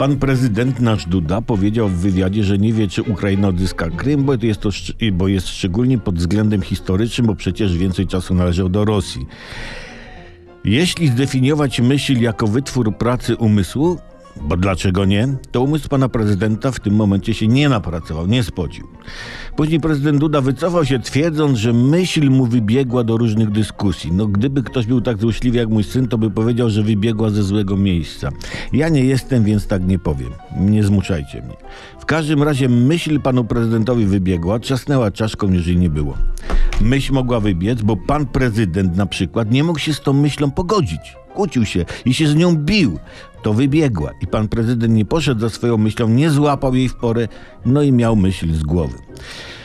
Pan prezydent nasz Duda powiedział w wywiadzie, że nie wie, czy Ukraina odzyska Krym, bo jest, to, bo jest szczególnie pod względem historycznym, bo przecież więcej czasu należał do Rosji. Jeśli zdefiniować myśl jako wytwór pracy umysłu, bo dlaczego nie, to umysł pana prezydenta w tym momencie się nie napracował, nie spocił. Później prezydent Duda wycofał się twierdząc, że myśl mu wybiegła do różnych dyskusji. No gdyby ktoś był tak złośliwy jak mój syn, to by powiedział, że wybiegła ze złego miejsca. Ja nie jestem, więc tak nie powiem. Nie zmuszajcie mnie. W każdym razie myśl panu prezydentowi wybiegła, trzasnęła czaszką, jeżeli nie było. Myśl mogła wybiec, bo pan prezydent na przykład nie mógł się z tą myślą pogodzić. Kłócił się i się z nią bił. To wybiegła i pan prezydent nie poszedł za swoją myślą, nie złapał jej w porę, no i miał myśl z głowy.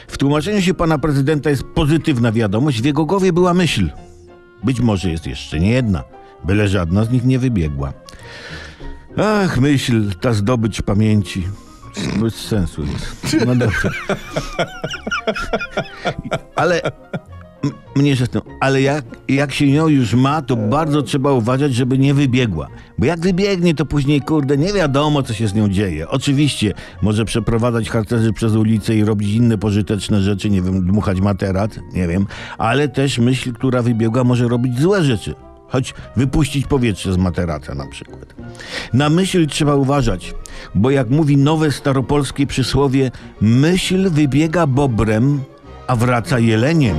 W tłumaczeniu się pana prezydenta jest pozytywna wiadomość, w jego głowie była myśl. Być może jest jeszcze nie jedna, byle żadna z nich nie wybiegła. Ach, myśl, ta zdobycz pamięci. Bez sensu jest. No dobrze. Ale m- mnie się z tym, ale jak, jak się ją już ma, to bardzo trzeba uważać, żeby nie wybiegła. Bo jak wybiegnie, to później, kurde, nie wiadomo, co się z nią dzieje. Oczywiście może przeprowadzać harcerzy przez ulicę i robić inne pożyteczne rzeczy, nie wiem, dmuchać materac, nie wiem, ale też myśl, która wybiegła, może robić złe rzeczy. Choć wypuścić powietrze z materaca na przykład. Na myśl trzeba uważać, bo jak mówi nowe staropolskie przysłowie, myśl wybiega bobrem, a wraca jeleniem.